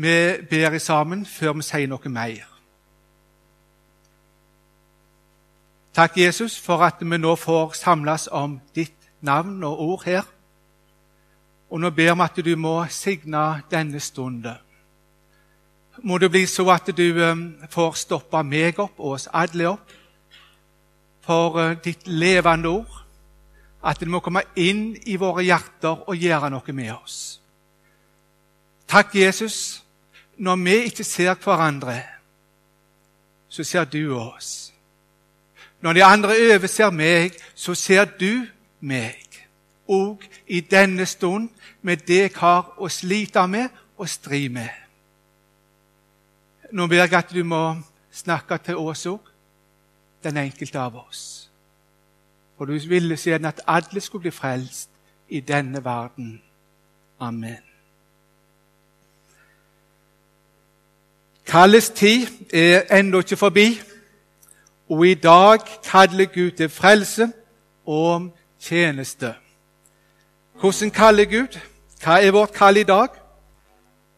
vi ber sammen før vi sier noe mer. Takk, Jesus, for at vi nå får samles om ditt navn og ord her. Og nå ber vi at du må signe denne stunden. Må det bli så at du um, får stoppe meg opp og oss alle opp for uh, ditt levende ord. At det må komme inn i våre hjerter og gjøre noe med oss. Takk, Jesus. Når vi ikke ser hverandre, så ser du oss. Når de andre overser meg, så ser du meg. Og i denne stund med det jeg har å slite med og stri med. Nå ber jeg at du må snakke til oss òg, den enkelte av oss. For du ville gjerne at alle skulle bli frelst i denne verden. Amen. Kallets tid er ennå ikke forbi, og i dag kaller Gud til frelse og tjeneste. Hvordan kaller Gud? Hva er vårt kall i dag?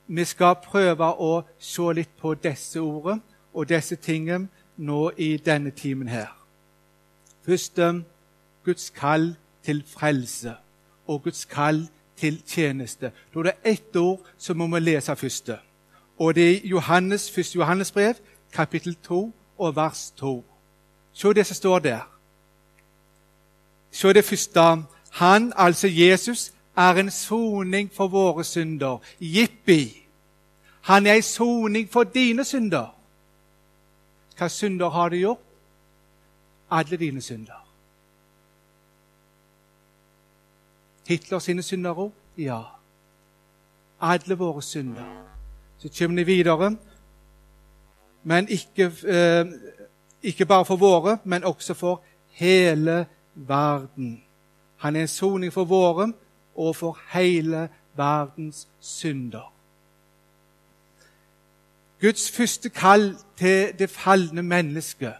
Vi skal prøve å se litt på disse ordene og disse tingene nå i denne timen her. Først Guds kall til frelse og Guds kall til tjeneste. Da er det ett ord som vi må lese først. Og det er Johannes, 1. Johannes brev, kapittel 2 og vers 2. Se det som står der. Se det første. Han, altså Jesus, er en soning for våre synder. Jippi! Han er en soning for dine synder. Hva synder har du gjort? Alle dine synder. Hitler sine synder òg? Ja. Alle våre synder. Så kommer de videre, men ikke, eh, ikke bare for våre, men også for hele verden. Han er en soning for våre og for hele verdens synder. Guds første kall til det falne mennesket.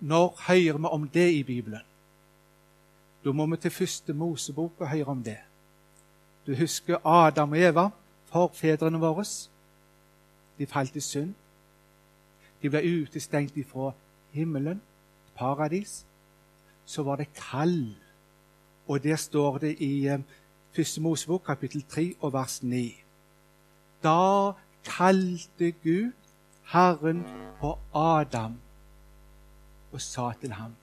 Når hører vi om det i Bibelen? Da må vi til første Mosebok og høre om det. Du husker Adam og Eva, forfedrene våre. De falt i synd. De ble utestengt ifra himmelen, paradis. Så var det kall. Og der står det i eh, første Mosebok, kapittel 3 og vers 9. Da kalte Gud Herren på Adam og sa til ham,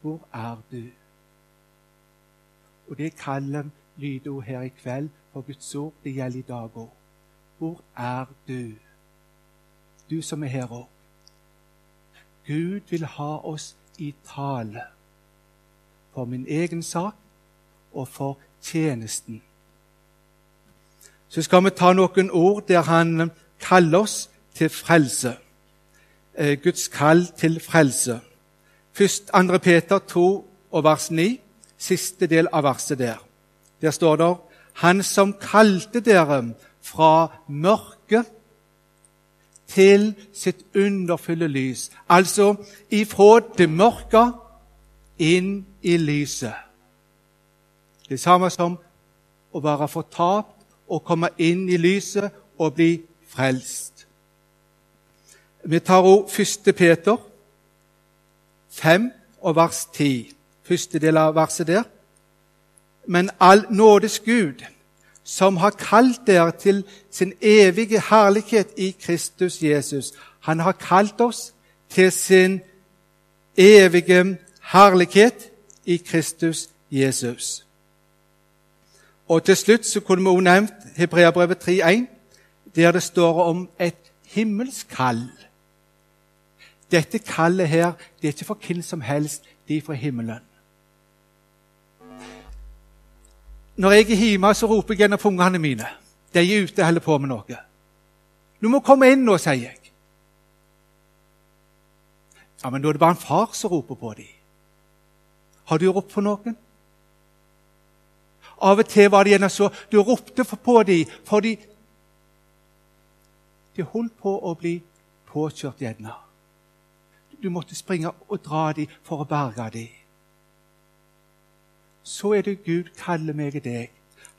Hvor er du? Og det kallet lyder her i kveld for Guds ord. Det gjelder i dag òg. Hvor er du? Du som er her òg. Gud vil ha oss i tale. For min egen sak og for tjenesten. Så skal vi ta noen ord der han kaller oss til frelse. Eh, Guds kall til frelse. Først 2. Peter 2 og vers 9, siste del av verset der. Der står det Han som kalte dere fra mørket til sitt underfulle lys. Altså ifra det mørke inn i lyset. Det samme som å være fortapt og komme inn i lyset og bli frelst. Vi tar også 1. Peter 5 og vers 10. Første del av verset der. Men all nådes Gud, som har kalt dere til sin evige herlighet i Kristus Jesus. Han har kalt oss til sin evige herlighet i Kristus Jesus. Og til slutt så kunne vi også nevnt Hebreabrevet 3,1, der det står om et himmelskall. Dette kallet her det er ikke for hvem som helst, det er fra himmelen. Når jeg er hjemme, så roper jeg gjennom ungene mine. De er ute og holder på med noe. Du må komme inn nå, sier jeg. Ja, Men da er det bare en far som roper på dem. Har du ropt på noen? Av og til var det gjerne så du ropte på dem fordi de holdt på å bli påkjørt gjerne. Du måtte springe og dra dem for å berge dem så er det Gud kaller meg og deg.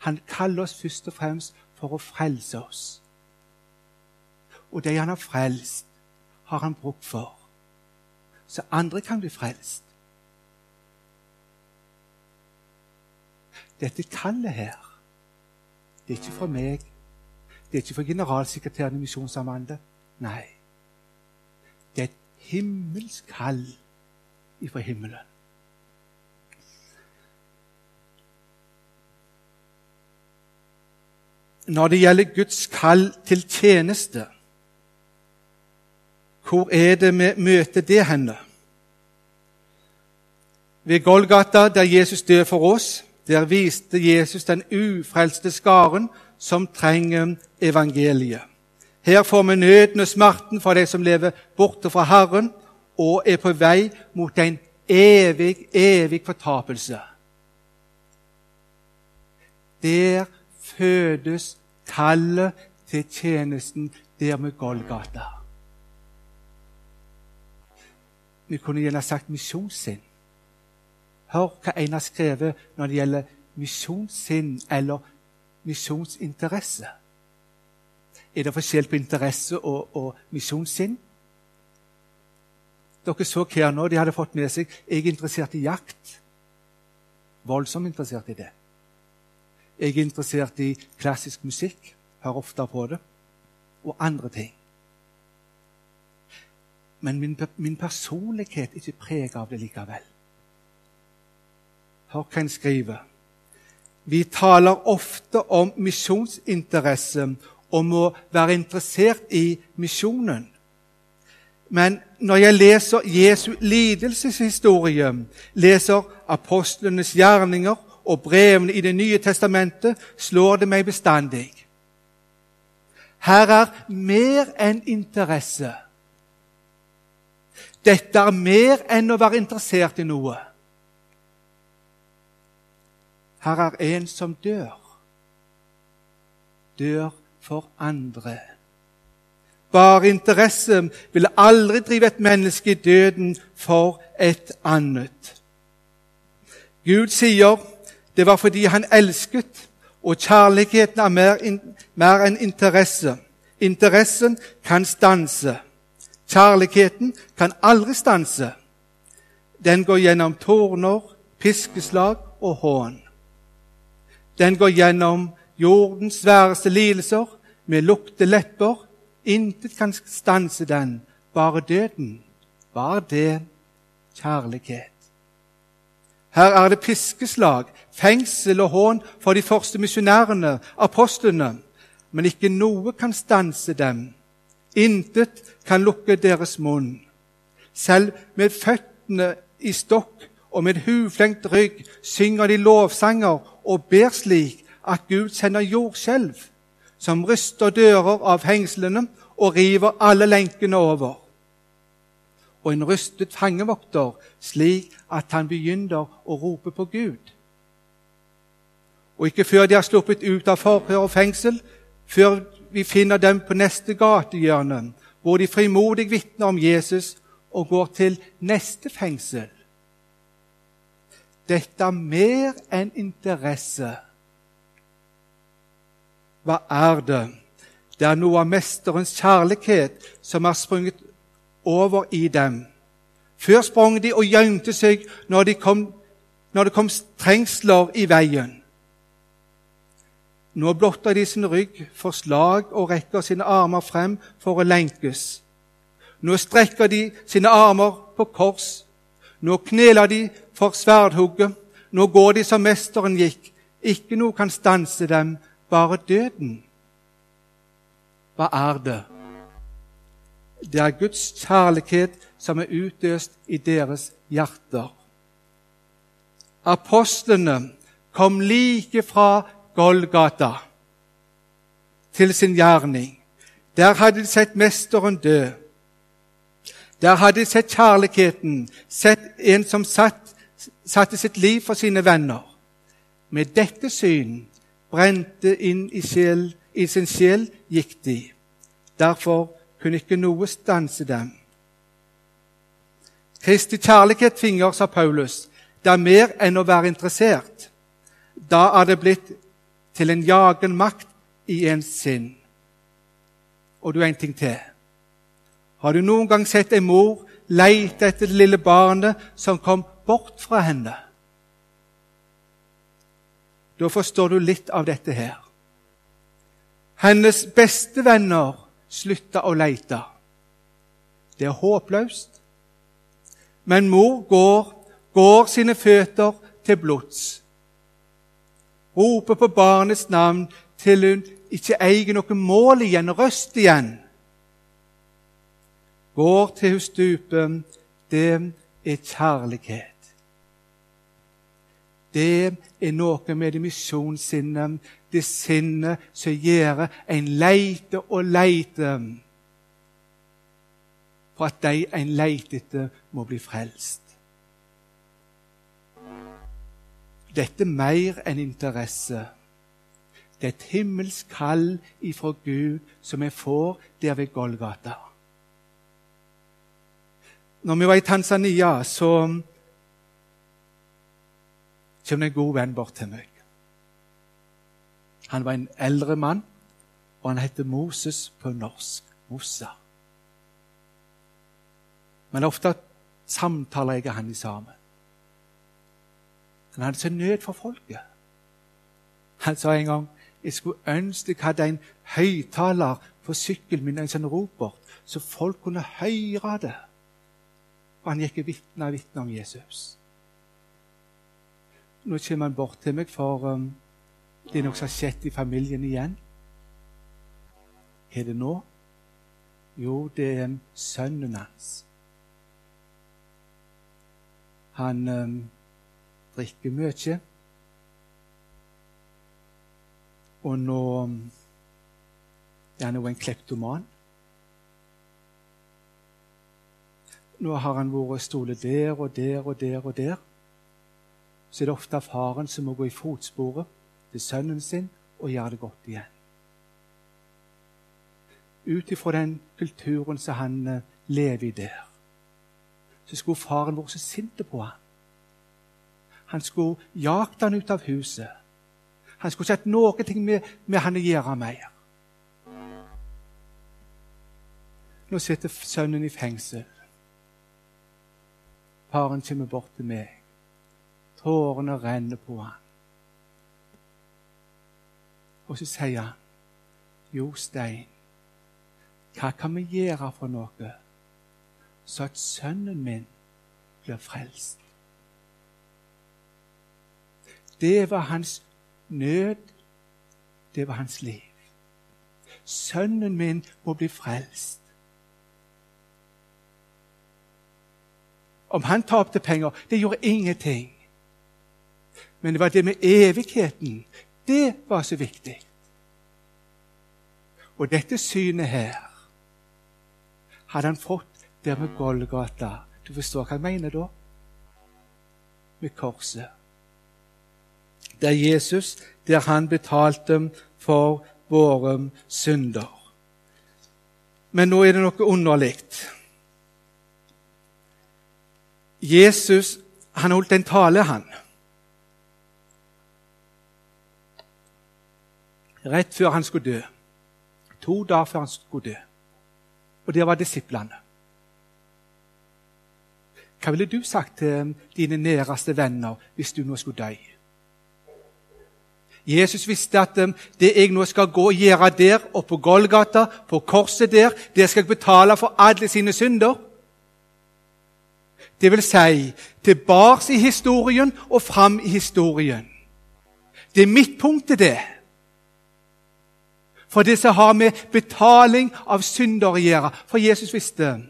Han kaller oss først og fremst for å frelse oss. Og det han har frelst, har han bruk for. Så andre kan bli frelst. Dette kallet her, det er ikke fra meg. Det er ikke fra generalsekretæren i Misjonssambandet. Nei. Det er et himmelsk kall ifra himmelen. Når det gjelder Guds kall til tjeneste, hvor er det vi møter det henne? Ved Golgata, der Jesus døde for oss, der viste Jesus den ufrelste skaren som trenger evangeliet. Her får vi nøden og smerten for de som lever borte fra Herren og er på vei mot en evig, evig fortapelse. Der fødes kallet til tjenesten der med Golgata. Vi kunne gjerne sagt misjonssinn. Hør hva en har skrevet når det gjelder misjonssinn eller misjonsinteresse. Er det forskjell på interesse og, og misjonssinn? Dere så her nå, de hadde fått med seg jeg er interessert i jakt. Voldsomt interessert i det. Jeg er interessert i klassisk musikk, hører ofte på det, og andre ting. Men min, min personlighet er ikke preget av det likevel. Hør hva en skriver. Vi taler ofte om misjonsinteresse, om å være interessert i misjonen. Men når jeg leser Jesu lidelseshistorie, leser apostlenes gjerninger og brevene i Det nye testamentet, slår det meg bestandig. Her er mer enn interesse. Dette er mer enn å være interessert i noe. Her er en som dør. Dør for andre. Bare interesse vil aldri drive et menneske i døden for et annet. Gud sier det var fordi han elsket, og kjærligheten er mer, in, mer enn interesse. Interessen kan stanse. Kjærligheten kan aldri stanse. Den går gjennom tårner, piskeslag og hån. Den går gjennom jordens sværeste lidelser med lukte lepper. Intet kan stanse den, bare døden. Bare det kjærlighet. Her er det piskeslag, fengsel og hån for de første misjonærene, apostlene. Men ikke noe kan stanse dem. Intet kan lukke deres munn. Selv med føttene i stokk og med huflengt rygg synger de lovsanger og ber slik at Gud sender jordskjelv, som ryster dører av hengslene og river alle lenkene over og en rystet fangevokter, slik at han begynner å rope på Gud. Og ikke før de har sluppet ut av forhør og fengsel, før vi finner dem på neste gatehjørne, hvor de frimodig vitner om Jesus og går til neste fengsel. Dette er mer enn interesse. Hva er det? Det er noe av Mesterens kjærlighet som har sprunget over i dem. Før sprang de og gjemte seg når, de kom, når det kom trengsler i veien. Nå blotter de sin rygg for slag og rekker sine armer frem for å lenkes. Nå strekker de sine armer på kors. Nå kneler de for sverdhugget. Nå går de som mesteren gikk. Ikke noe kan stanse dem, bare døden. Hva er det? Det er Guds kjærlighet som er utøst i deres hjerter. Apostlene kom like fra Golgata til sin gjerning. Der hadde de sett Mesteren dø. Der hadde de sett kjærligheten, sett en som satt, satte sitt liv for sine venner. Med dette syn brente inn i, sjel, i sin sjel gikk de. Derfor kunne ikke noe stanse dem. Kristi kjærlighet tvinger, sa Paulus. Det er mer enn å være interessert. Da er det blitt til en jagen makt i ens sinn. Og du, en ting til. Har du noen gang sett en mor leite etter det lille barnet som kom bort fra henne? Da forstår du litt av dette her. Hennes beste venner slutta å leite. Det er håpløst. Men mor går, går sine føtter til blods. Roper på barnets navn til hun ikke eier noe mål igjen, røst igjen. Går til hun stuper. Det er kjærlighet. Det er noe med det misjonssinnet, det sinnet som gjør en leiter og leiter for at de en leiter etter, må bli frelst. Dette er mer enn interesse. Det er et himmelsk kall ifra Gud som vi får der ved Golgata. Når vi var i Tanzania, så kom det en god venn bort til meg. Han var en eldre mann, og han heter Moses på norsk. Mossa. Men ofte samtaler jeg og han sammen. Han hadde så nød for folket. Han sa en gang jeg skulle ønske jeg hadde en høyttaler på sykkelen min, en sånn ropert, så folk kunne høre det. Og han gikk og vitna og vitna om Jesus. Nå kommer han bort til meg, for um, det er noe som har skjedd i familien igjen. Hva er det nå? Jo, det er sønnen hans. Han um, drikker mye. Og nå um, er han jo en kleptoman. Nå har han vært stolet der og der og der og der. Så er det ofte faren som må gå i fotsporet til sønnen sin og gjøre det godt igjen. Ut ifra den kulturen som han eh, lever i der, så skulle faren vår så sint på ham. Han skulle jagt han ut av huset. Han skulle sett noe med, med han å gjøre mer. Nå sitter sønnen i fengsel. Faren kommer bort til meg. Tårene renner på han. Og så sier han, 'Jo, Stein, hva kan vi gjøre for noe, så at sønnen min blir frelst?' Det var hans nød. Det var hans liv. Sønnen min må bli frelst. Om han tapte penger, det gjorde ingenting. Men det var det med evigheten. Det var så viktig. Og dette synet her hadde han fått der med Golgata. Du forstår hva jeg mener da? Med korset. Det er Jesus, der han betalte for våre synder. Men nå er det noe underlig. Jesus han holdt en tale, han. Rett før han skulle dø. To dager før han skulle dø. Og det var disiplene. Hva ville du sagt til dine næreste venner hvis du nå skulle dø? Jesus visste at det jeg nå skal gå og gjøre der og på Golgata, på korset der, det skal jeg betale for alle sine synder. Det vil si tilbake i historien og fram i historien. Det er midtpunktet, det. For det som har med betaling av synder å gjøre. For Jesus visste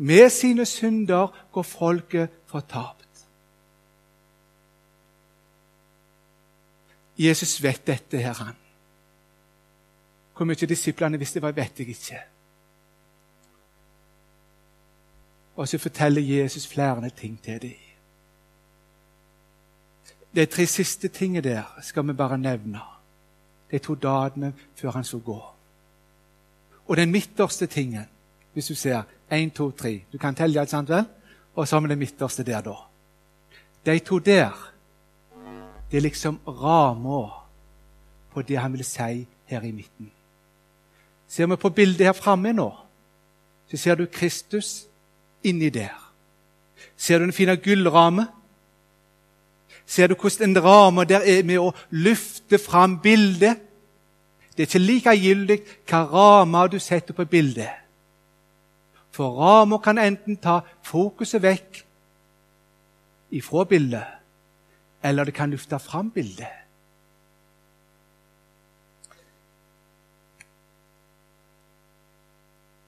med sine synder går folket fortapt. Jesus vet dette, her, han. Hvor mye disiplene visste, vet jeg ikke. Og så forteller Jesus flere ting til dem. De tre siste tingene der skal vi bare nevne. De to dagene før han skulle gå. Og den midterste tingen, hvis du ser én, to, tre Du kan telle, ikke sant vel? Og så har vi det midterste der, da. De to der, det er liksom ramma på det han vil si her i midten. Ser vi på bildet her framme nå, så ser du Kristus inni der. Ser du den fine gullramme? Ser du hvordan en ramme der er med å løfte fram bildet? Det er ikke likegyldig hva ramme du setter på bildet. For rammer kan enten ta fokuset vekk ifra bildet, eller det kan løfte fram bildet.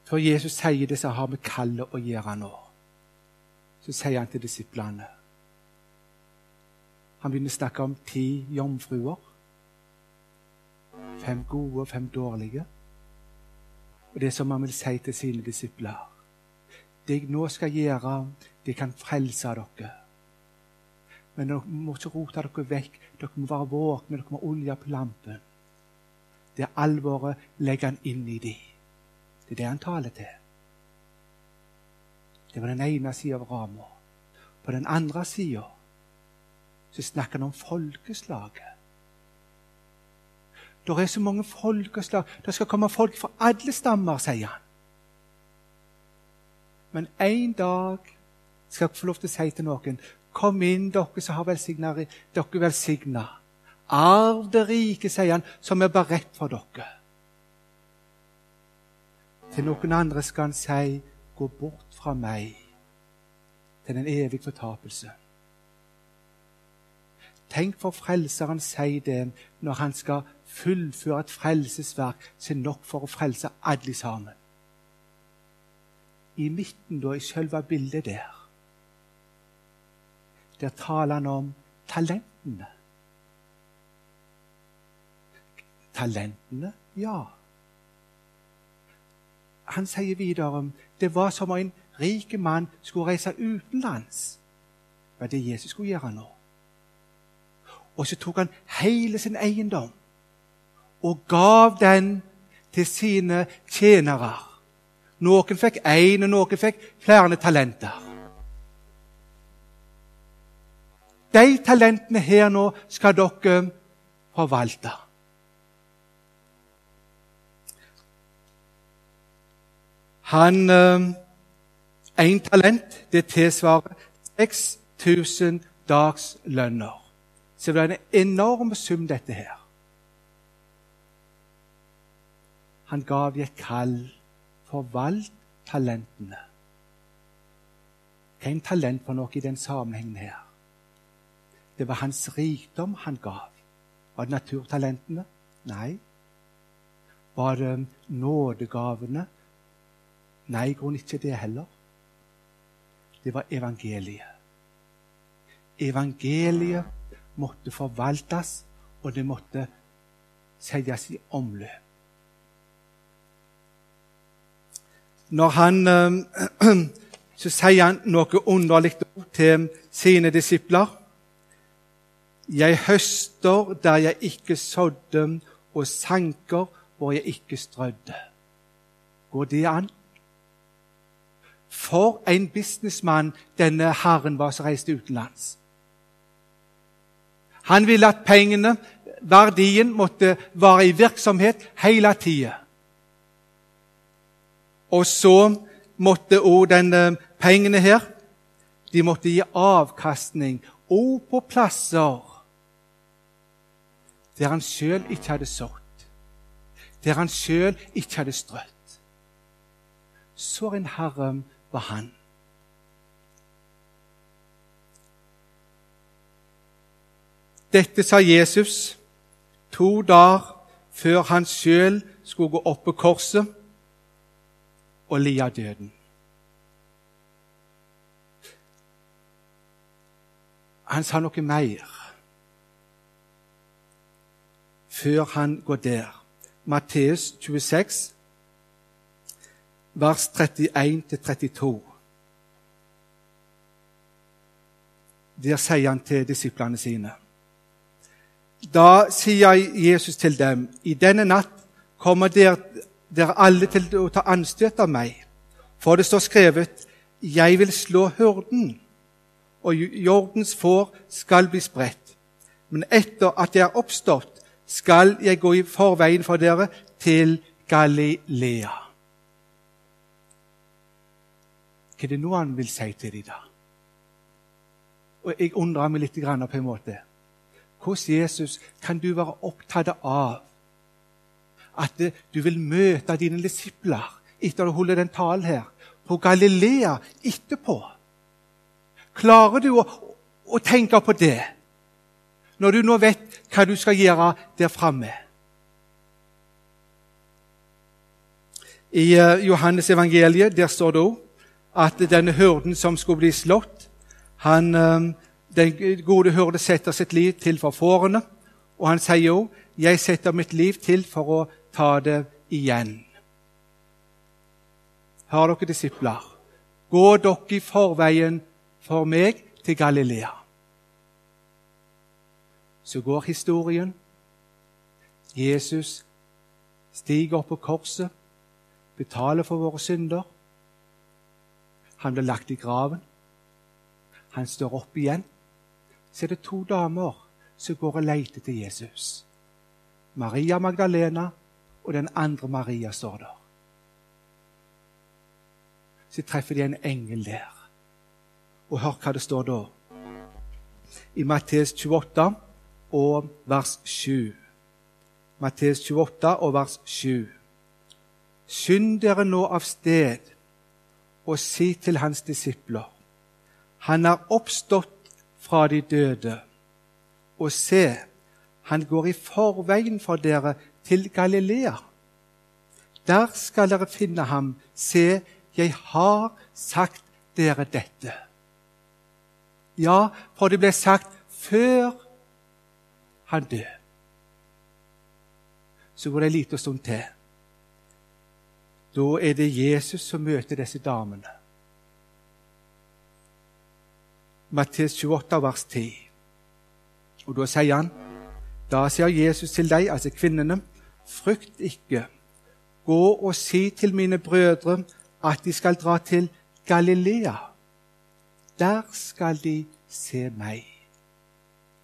Før Jesus sier det som har med kallet å gjøre nå, så sier han til disiplene Han begynner å snakke om ti jomfruer. Fem gode og fem dårlige. Og det som han vil si til sine disipler Det jeg nå skal gjøre, det kan frelse dere. Men dere må ikke rote dere vekk. Dere må være våkne, dere må olje på lampen. Det alvoret legger han inn i dem. Det er det han taler til. Det var den ene sida av ramma. På den andre sida snakker han om folkeslaget. Det er så mange folkeslag. Det skal komme folk fra alle stammer, sier han. Men en dag skal jeg få lov til å si til noen Kom inn, dere som har velsigna dere velsigna. Arv det rike, sier han, som er beredt for dere. Til noen andre skal han si, 'Gå bort fra meg til den evige fortapelse'. Tenk for Frelseren sier det når han skal fullføre et frelsesverk som er nok for å frelse alle sammen. I midten, da, i selve bildet der, der taler han om talentene. Talentene? Ja han sier videre det var som om en rik mann skulle reise utenlands. Det var det Jesus skulle gjøre nå. Og så tok han hele sin eiendom og gav den til sine tjenere. Noen fikk én, og noen fikk flere talenter. De talentene her nå skal dere forvalte. Han Én eh, talent det tilsvarer 6000 dagslønner. Så det er en enorm sum, dette her. Han gav i et kall. Forvalt talentene. Hva er en talent for noe i den sammenhengen her? Det var hans rikdom han gav. Var det naturtalentene? Nei. Var det nådegavene? Nei, i grunnen ikke det heller. Det var evangeliet. Evangeliet måtte forvaltes, og det måtte settes i omløp. Når han, eh, Så sier han noe underlig til sine disipler. Jeg høster der jeg ikke sådde, og sanker hvor jeg ikke strødde. Går det an? For en businessmann denne herren var som reiste utenlands. Han ville at pengene, verdien, måtte være i virksomhet hele tida. Og så måtte òg denne pengene her de måtte gi avkastning òg på plasser der han sjøl ikke hadde sådd, der han sjøl ikke hadde strødd. Så en herre var han. Dette sa Jesus to dager før han sjøl skulle gå opp på korset og lide døden. Han sa noe mer før han går der. Matteus 26, vers 31-32. Der sier han til disiplene sine Da sier Jesus til dem, i denne natt kommer dere, dere alle til å ta anstøt av meg. For det står skrevet, jeg vil slå hurden, og jordens får skal bli spredt. Men etter at jeg er oppstått, skal jeg gå i forveien for dere til Galilea. Hva er det nå han vil si til dem, da? Og Jeg undrer meg litt på en måte. Hvordan Jesus kan du være opptatt av at du vil møte dine disipler etter å holde den talen her, på Galilea etterpå? Klarer du å, å tenke på det når du nå vet hva du skal gjøre der framme? I eh, Johannes evangeliet der står det òg at denne hyrden som skulle bli slått han, eh, Den gode hyrde setter sitt liv til for fårene, og han sier jo 'Jeg setter mitt liv til for å ta det igjen'. Har dere disipler? Gå dere i forveien for meg til Galilea. Så går historien. Jesus stiger opp på korset, betaler for våre synder. Han blir lagt i graven. Han står opp igjen. Så er det to damer som går og leter til Jesus. Maria Magdalena og den andre Maria står der. Så treffer de en engel der. Og hør hva det står da. I Matteus 28 og vers 7. Matteus 28 og vers 7. Skynd dere nå av sted og si til hans disipler Han er oppstått fra de døde. Og se, han går i forveien for dere til Galilea. Der skal dere finne ham. Se, jeg har sagt dere dette. Ja, for det ble sagt før han døde. Så går det en liten stund til. Da er det Jesus som møter disse damene. Matteus 28, vers 10. Og Da sier han Da sier Jesus til deg, altså kvinnene, frykt ikke. Gå og si til mine brødre at de skal dra til Galilea. Der skal de se meg.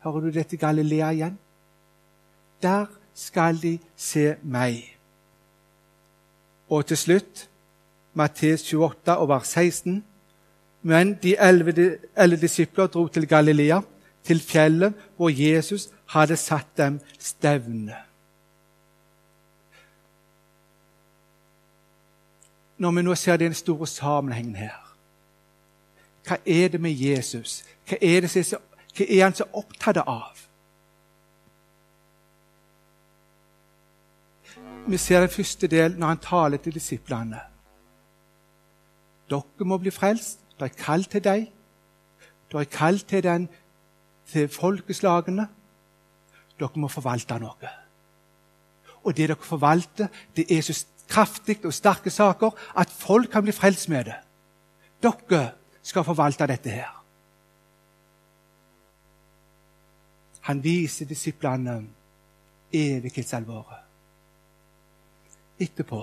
Hører du dette Galilea igjen? Der skal de se meg. Og til slutt Matteus 28 og vers 16. Men de elleve disipler dro til Galilea, til fjellet hvor Jesus hadde satt dem stevne. Når vi nå ser den store sammenhengen her Hva er det med Jesus? Hva er, det, hva er han så opptatt av? Vi ser den første del når han taler til disiplene. Dere må bli frelst. Det er kall til deg. Det er kall til, til folkeslagene. Dere må forvalte noe. Og det dere forvalter, det er så kraftig og sterke saker at folk kan bli frelst med det. Dere skal forvalte dette her. Han viser disiplene evighetsalvoret etterpå.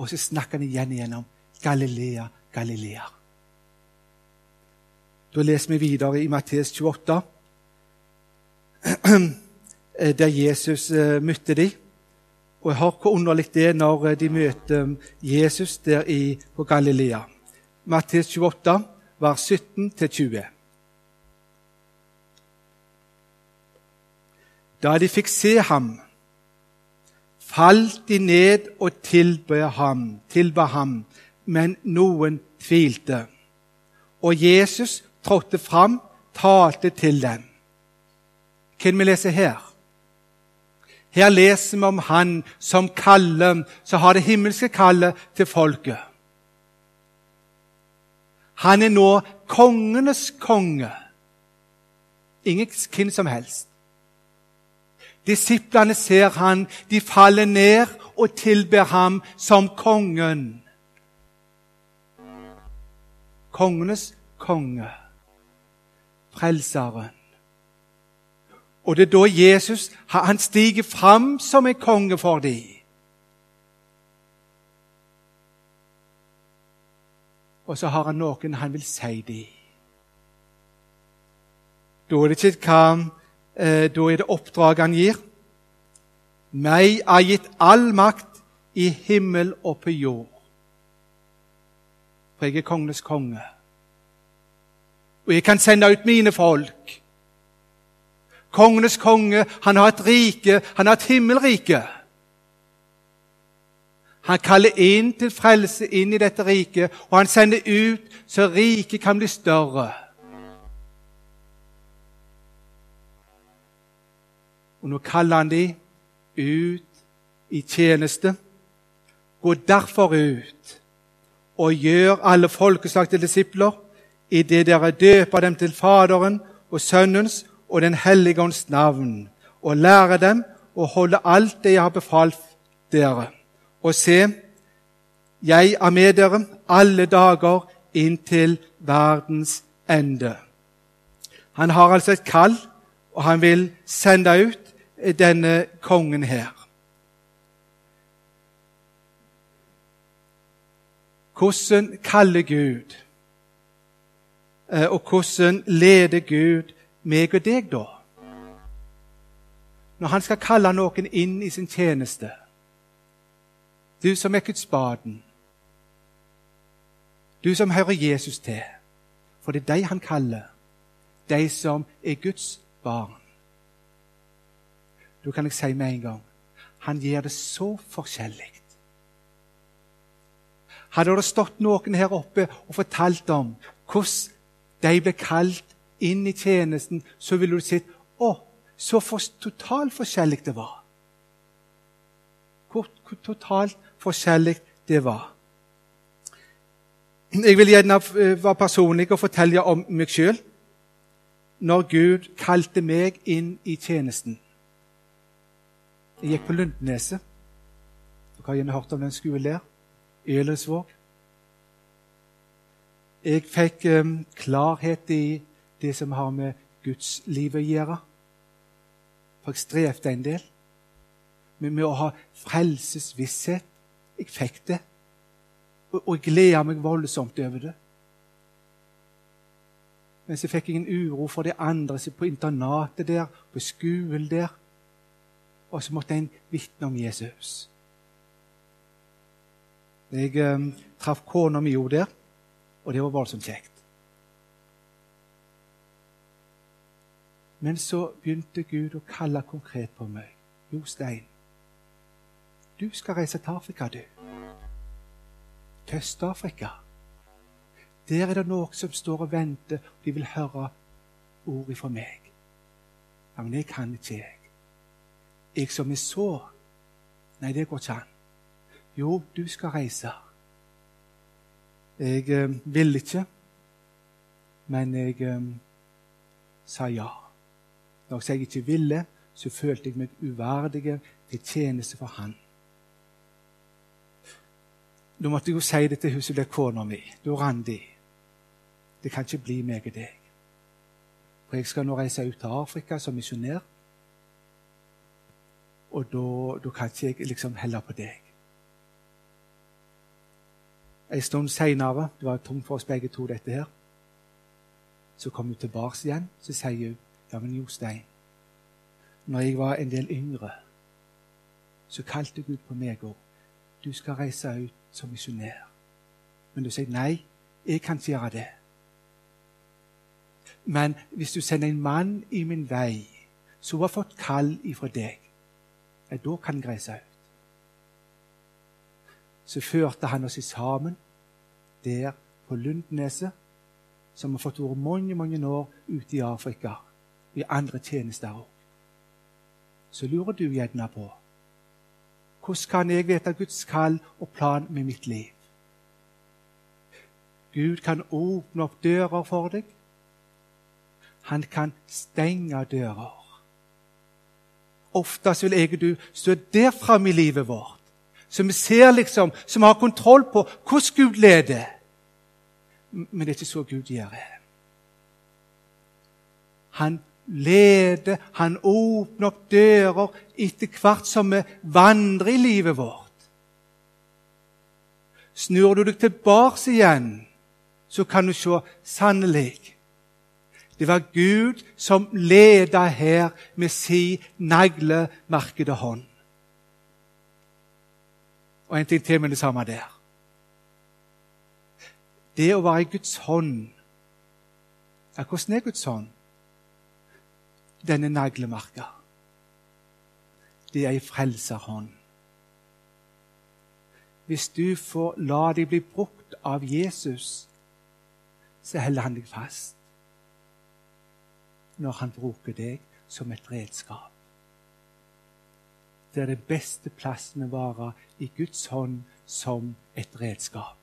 Og så snakker han igjen igjennom Galilea, Galilea. Da leser vi videre i Matteus 28, der Jesus eh, møtte dem. Og jeg har hvor underlig det er når eh, de møter um, Jesus der i, på Galilea. Matteus 28, vers 17-20. Da de fikk se ham, falt de ned og tilbød ham, tilba ham, men noen tvilte. Og Jesus trådte fram, talte til dem. Hvem vi leser her? Her leser vi om Han som kaller, som har det himmelske kallet til folket. Han er nå kongenes konge. Ingen hvem som helst. Disiplene ser han, de faller ned og tilber ham som kongen. Kongenes konge, frelseren. Og det er da Jesus han stiger fram som en konge for dem. Og så har han noen han vil si dem. Da er det ikke hva eh, da er det oppdraget han gir. Meg er gitt all makt i himmel og på jord. For jeg er kongenes konge. Og jeg kan sende ut mine folk. Kongenes konge, han har et rike, han har et himmelrike. Han kaller inn til frelse inn i dette riket, og han sender ut så riket kan bli større. Og nå kaller han de ut i tjeneste. Gå derfor ut og gjør alle folkeslag til disipler, idet dere døper dem til Faderen og Sønnens og Den hellige ånds navn, og lære dem å holde alt det jeg har befalt dere. Og se, jeg er med dere alle dager inntil verdens ende. Han har altså et kall, og han vil sende ut denne kongen her. Hvordan kaller Gud, eh, og hvordan leder Gud meg og deg, da? Når han skal kalle noen inn i sin tjeneste. Du som er Guds baden. Du som hører Jesus til. For det er de han kaller. De som er Guds barn. Du kan jeg si med en gang han gjør det så forskjellig. Hadde det stått noen her oppe og fortalt om hvordan de ble kalt inn i tjenesten, så ville du sett å, så for, totalt forskjellig det var. Hvor, hvor totalt forskjellig det var. Jeg vil gjerne være personlig og fortelle om meg sjøl. Når Gud kalte meg inn i tjenesten. Jeg gikk på Lundneset. Dere har gjerne hørt om den skolen der. Ølensvåg. Jeg fikk um, klarhet i det som har med Guds liv å gjøre. For jeg strevde en del med, med å ha frelsesvisshet. Jeg fikk det. Og, og jeg gleda meg voldsomt over det. Men så fikk jeg en uro for de andre som på internatet der, på skolen der og så måtte en vitne om Jesus. Jeg um, traff kona mi der, og det var voldsomt kjekt. Men så begynte Gud å kalle konkret på meg. Jostein, du skal reise til Afrika, du. Til Øst-Afrika. Der er det noen som står og venter, og de vil høre ord fra meg. Ja, men det kan ikke, jeg jeg som er så Nei, det går ikke an. Jo, du skal reise. Jeg eh, ville ikke, men jeg eh, sa ja. Når jeg ikke ville, så følte jeg meg uverdig til tjeneste for Han. Nå måtte jeg jo si det til huset ble kona mi, da Randi. Det kan ikke bli meg og deg. For jeg skal nå reise ut til Afrika som misjonær. Og da kan ikke jeg liksom helle på deg. En stund seinere, det var tungt for oss begge to, dette her, så kom hun tilbake igjen. Så sier hun, 'Ja, men Jostein, når jeg var en del yngre, så kalte Gud på meg òg. Du skal reise ut som misjonær. Men du sier, 'Nei, jeg kan ikke gjøre det.' Men hvis du sender en mann i min vei som har fått kall ifra deg, ja, da kan jeg reise ut. Så førte han oss sammen der på Lundneset, som har fått være mange mange år ute i Afrika, i andre tjenester òg. Så lurer du gjerne på hvordan kan jeg vite Guds kall og plan med mitt liv? Gud kan åpne opp dører for deg. Han kan stenge dører. Oftest vil jeg og du stå der framme i livet vårt, som vi ser liksom, som har kontroll på hvordan Gud leder. Men det er ikke så Gud gjør det. Han leder, han åpner opp dører etter hvert som vi vandrer i livet vårt. Snur du deg tilbake igjen, så kan du se sannelig Det var Gud som leda her med sin naglemerkede hånd. Og en ting til med det samme der. Det å være i Guds hånd ja, Hvordan er Guds hånd? Denne naglemarka. Det er ei frelserhånd. Hvis du får la deg bli brukt av Jesus, så holder han deg fast når han bruker deg som et redskap. Det er den beste plassen å være i Guds hånd som et redskap.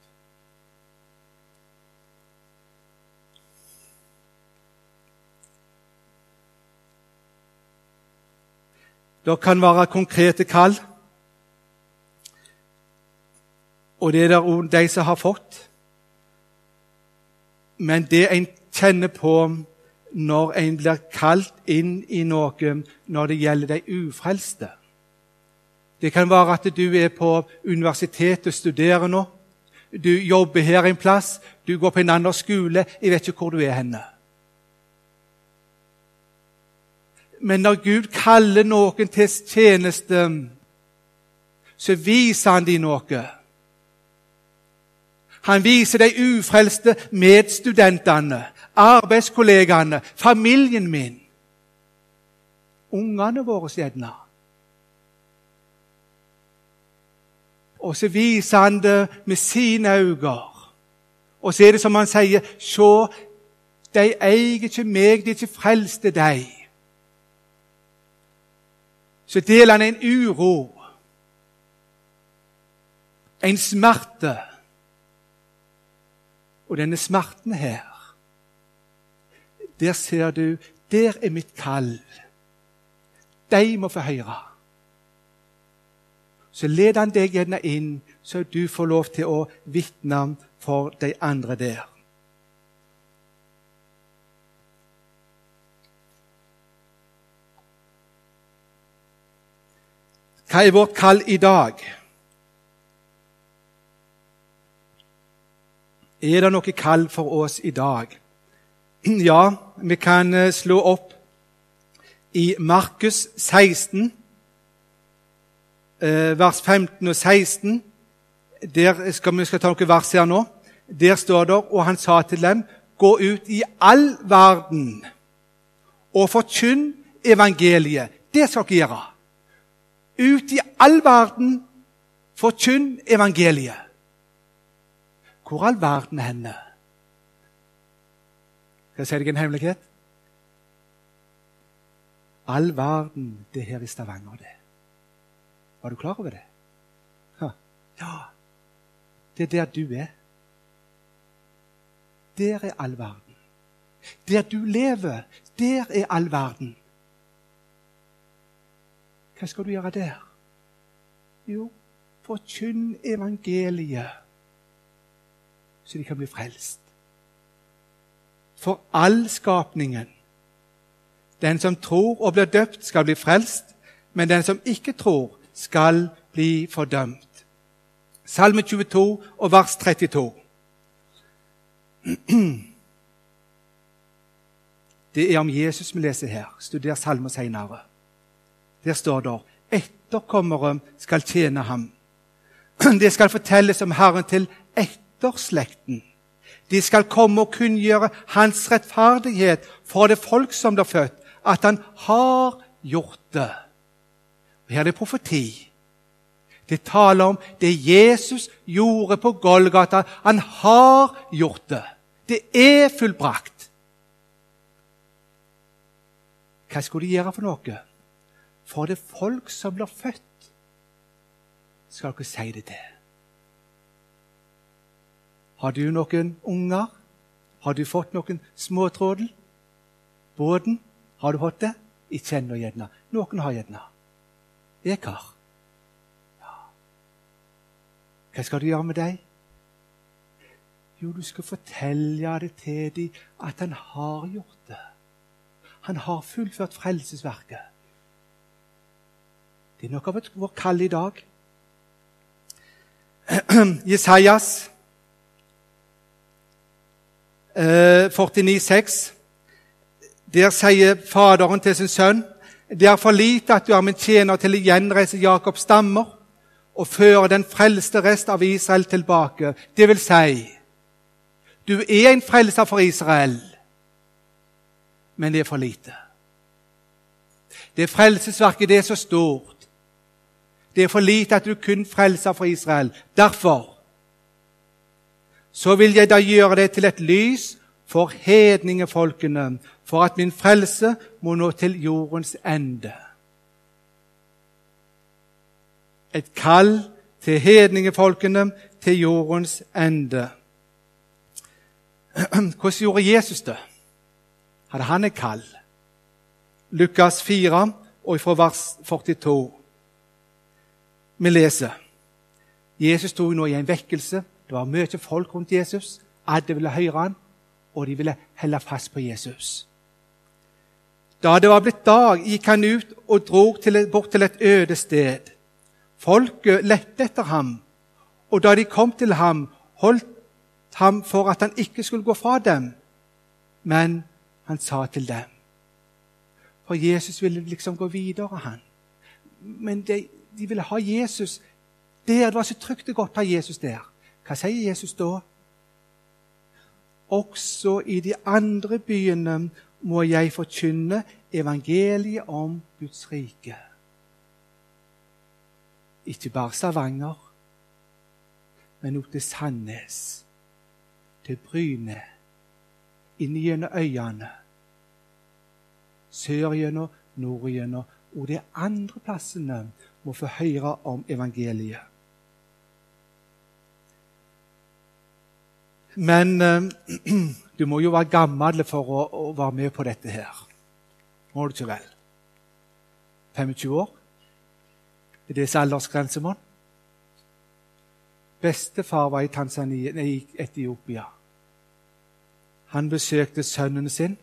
Det kan være konkrete kall, og det er det de som har fått. Men det en kjenner på når en blir kalt inn i noe når det gjelder de ufrelste Det kan være at du er på universitetet og studerer nå. Du jobber her en plass, du går på en annen skole. Jeg vet ikke hvor du er henne. Men når Gud kaller noen til tjeneste, så viser han dem noe. Han viser de ufrelste medstudentene, arbeidskollegaene, familien min. Ungene våre, gjerne. Og så viser han det med sine øyne. Og så er det som han sier Se, de eier ikke meg, de er ikke frelste, de. Så deler han en uro, en smerte og denne smerten her, der ser du Der er mitt kall. De må få høre. Så leder han deg gjerne inn, så du får lov til å vitne for de andre der. Hva er vårt kall i dag? Er det noe kall for oss i dag? Ja, vi kan eh, slå opp i Markus 16, eh, vers 15 og 16. Der skal vi skal ta noen vers her nå. Der står det, og han sa til dem, gå ut i all verden og forkynn evangeliet. Det skal dere gjøre. Ut i all verden, forkynn evangeliet. Hvor all verden hender? Skal jeg si deg en hemmelighet? All verden, det er her i Stavanger, det. Var du klar over det? Ja. Det er der du er. Der er all verden. Der du lever, der er all verden. Hva skal du gjøre der? Jo, forkynn evangeliet så de kan bli frelst. For all skapningen. Den som tror og blir døpt, skal bli frelst, men den som ikke tror, skal bli fordømt. Salme 22 og vers 32. Det er om Jesus vi leser her. Studer salmer senere. Der står det etterkommere skal tjene ham. Det skal fortelles om Herren til etterslekten. De skal komme og kunngjøre hans rettferdighet for det folk som blir født, at han har gjort det. Og Her er det profeti. Det taler om det Jesus gjorde på Golgata. Han har gjort det. Det er fullbrakt. Hva skulle de gjøre for noe? For det folk som blir født, skal dere si det til. Har du noen unger? Har du fått noen småtrådel? Båten? Har du fått det? Ikke ennå, gjerne. Noen har gjerne. Jeg har. Ja. Hva skal du gjøre med dem? Jo, du skal fortelle det til dem at han har gjort det. Han har fullført frelsesverket. Det er noe av vårt kall i dag. Jesajas 49,6. Der sier Faderen til sin sønn det er for lite at du er min tjener til å gjenreise Jakobs stammer og føre den frelste rest av Israel tilbake. Det vil si, du er en frelser for Israel, men det er for lite. Det frelsesverket det er så stort. Det er for lite at du kun frelser for Israel. Derfor så vil jeg da gjøre det til et lys for hedningefolkene, for at min frelse må nå til jordens ende. Et kall til hedningefolkene til jordens ende. Hvordan gjorde Jesus det? Hadde han et kall? Lukas 4, og fra vers 42. Vi leser Jesus sto nå i en vekkelse. Det var mye folk rundt Jesus. Alle ville høre han, og de ville holde fast på Jesus. Da det var blitt dag, gikk han ut og dro til, bort til et øde sted. Folket lette etter ham, og da de kom til ham, holdt ham for at han ikke skulle gå fra dem. Men han sa til dem For Jesus ville liksom gå videre, han. Men de, de ville ha Jesus der. Det var så trygt og godt å ha Jesus der. Hva sier Jesus da? Også i de andre byene må jeg forkynne evangeliet om Guds rike. Ikke bare Stavanger, men også til Sandnes, til Bryne, inn gjennom øyene, sør gjennom, nord gjennom, og de andre plassene må få høre om evangeliet. Men eh, du må jo være gammel for å, å være med på dette her. Må du ikke vel? 25 år? Er det aldersgrense, mon? Bestefar var i, Tanzania, nei, Etiopia. Han besøkte sønnen sin,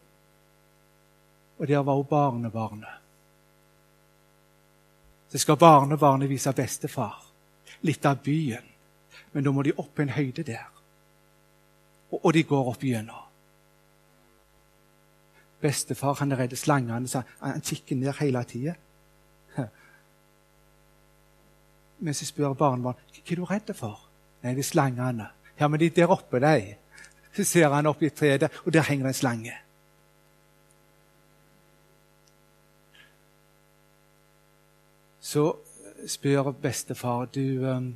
og der var hun barnebarnet. Så skal barnebarnet vise bestefar litt av byen, men da må de opp på en høyde der. Og, de går opp gjennom. Bestefar han er redd slangene, så han kikker ned hele tida. Mens jeg spør barnebarn hva er du redd for. Nei, det er slangene. Ja, men de der oppe, de. Så ser han opp i treet, og der henger det en slange. Så spør bestefar du um,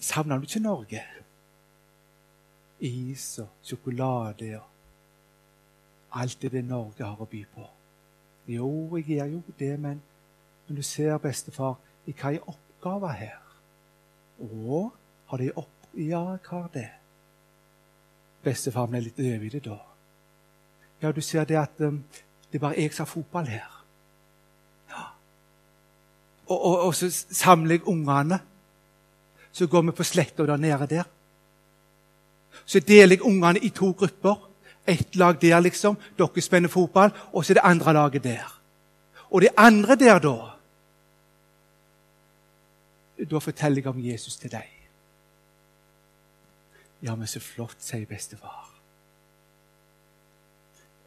Savner du ikke Norge? Is og sjokolade og alt det det Norge har å by på. Jo, jeg gjør jo det, men, men du ser, bestefar, jeg har en oppgave her? Å, har de opp... Ja, jeg har det? Bestefar ble litt øvig i det da. Ja, du ser det at um, det er bare jeg som har fotball her. Og, og, og så samler jeg ungene. Så går vi på sletta der nede der. Så deler jeg ungene i to grupper. Ett lag der, liksom. Dere spenner fotball. Og så er det andre laget der. Og det andre der, da Da forteller jeg om Jesus til deg. Ja, men så flott, sier bestefar.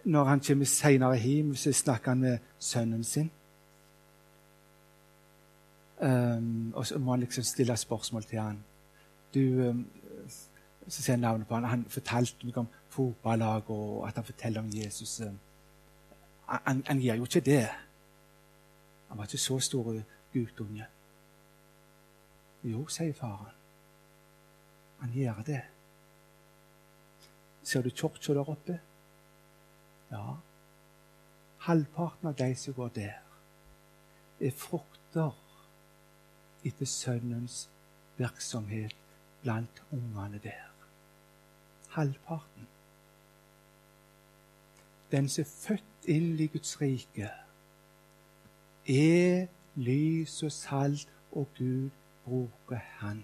Når han kommer seinere hjem, så snakker han med sønnen sin. Um, og så må han liksom stille spørsmål til han. Du, um, så sier han navnet på han. Han fortalte meg om fotballag, og at han forteller om Jesus. Um, han, han gjør jo ikke det. Han var ikke så stor guttunge. Jo, sier faren. Han gjør det. Ser du kirka der oppe? Ja. Halvparten av de som går der, er frukter etter Sønnens virksomhet blant ungene der. Halvparten. Den som er født inn i Guds rike, er lys og salt, og Gud bruker Han.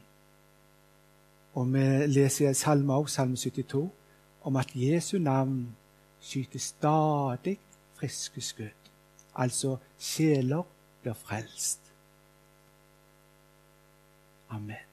Og vi leser i Salme også, Salme 72, om at Jesu navn skyter stadig friske skudd. Altså sjeler blir frelst. Amen.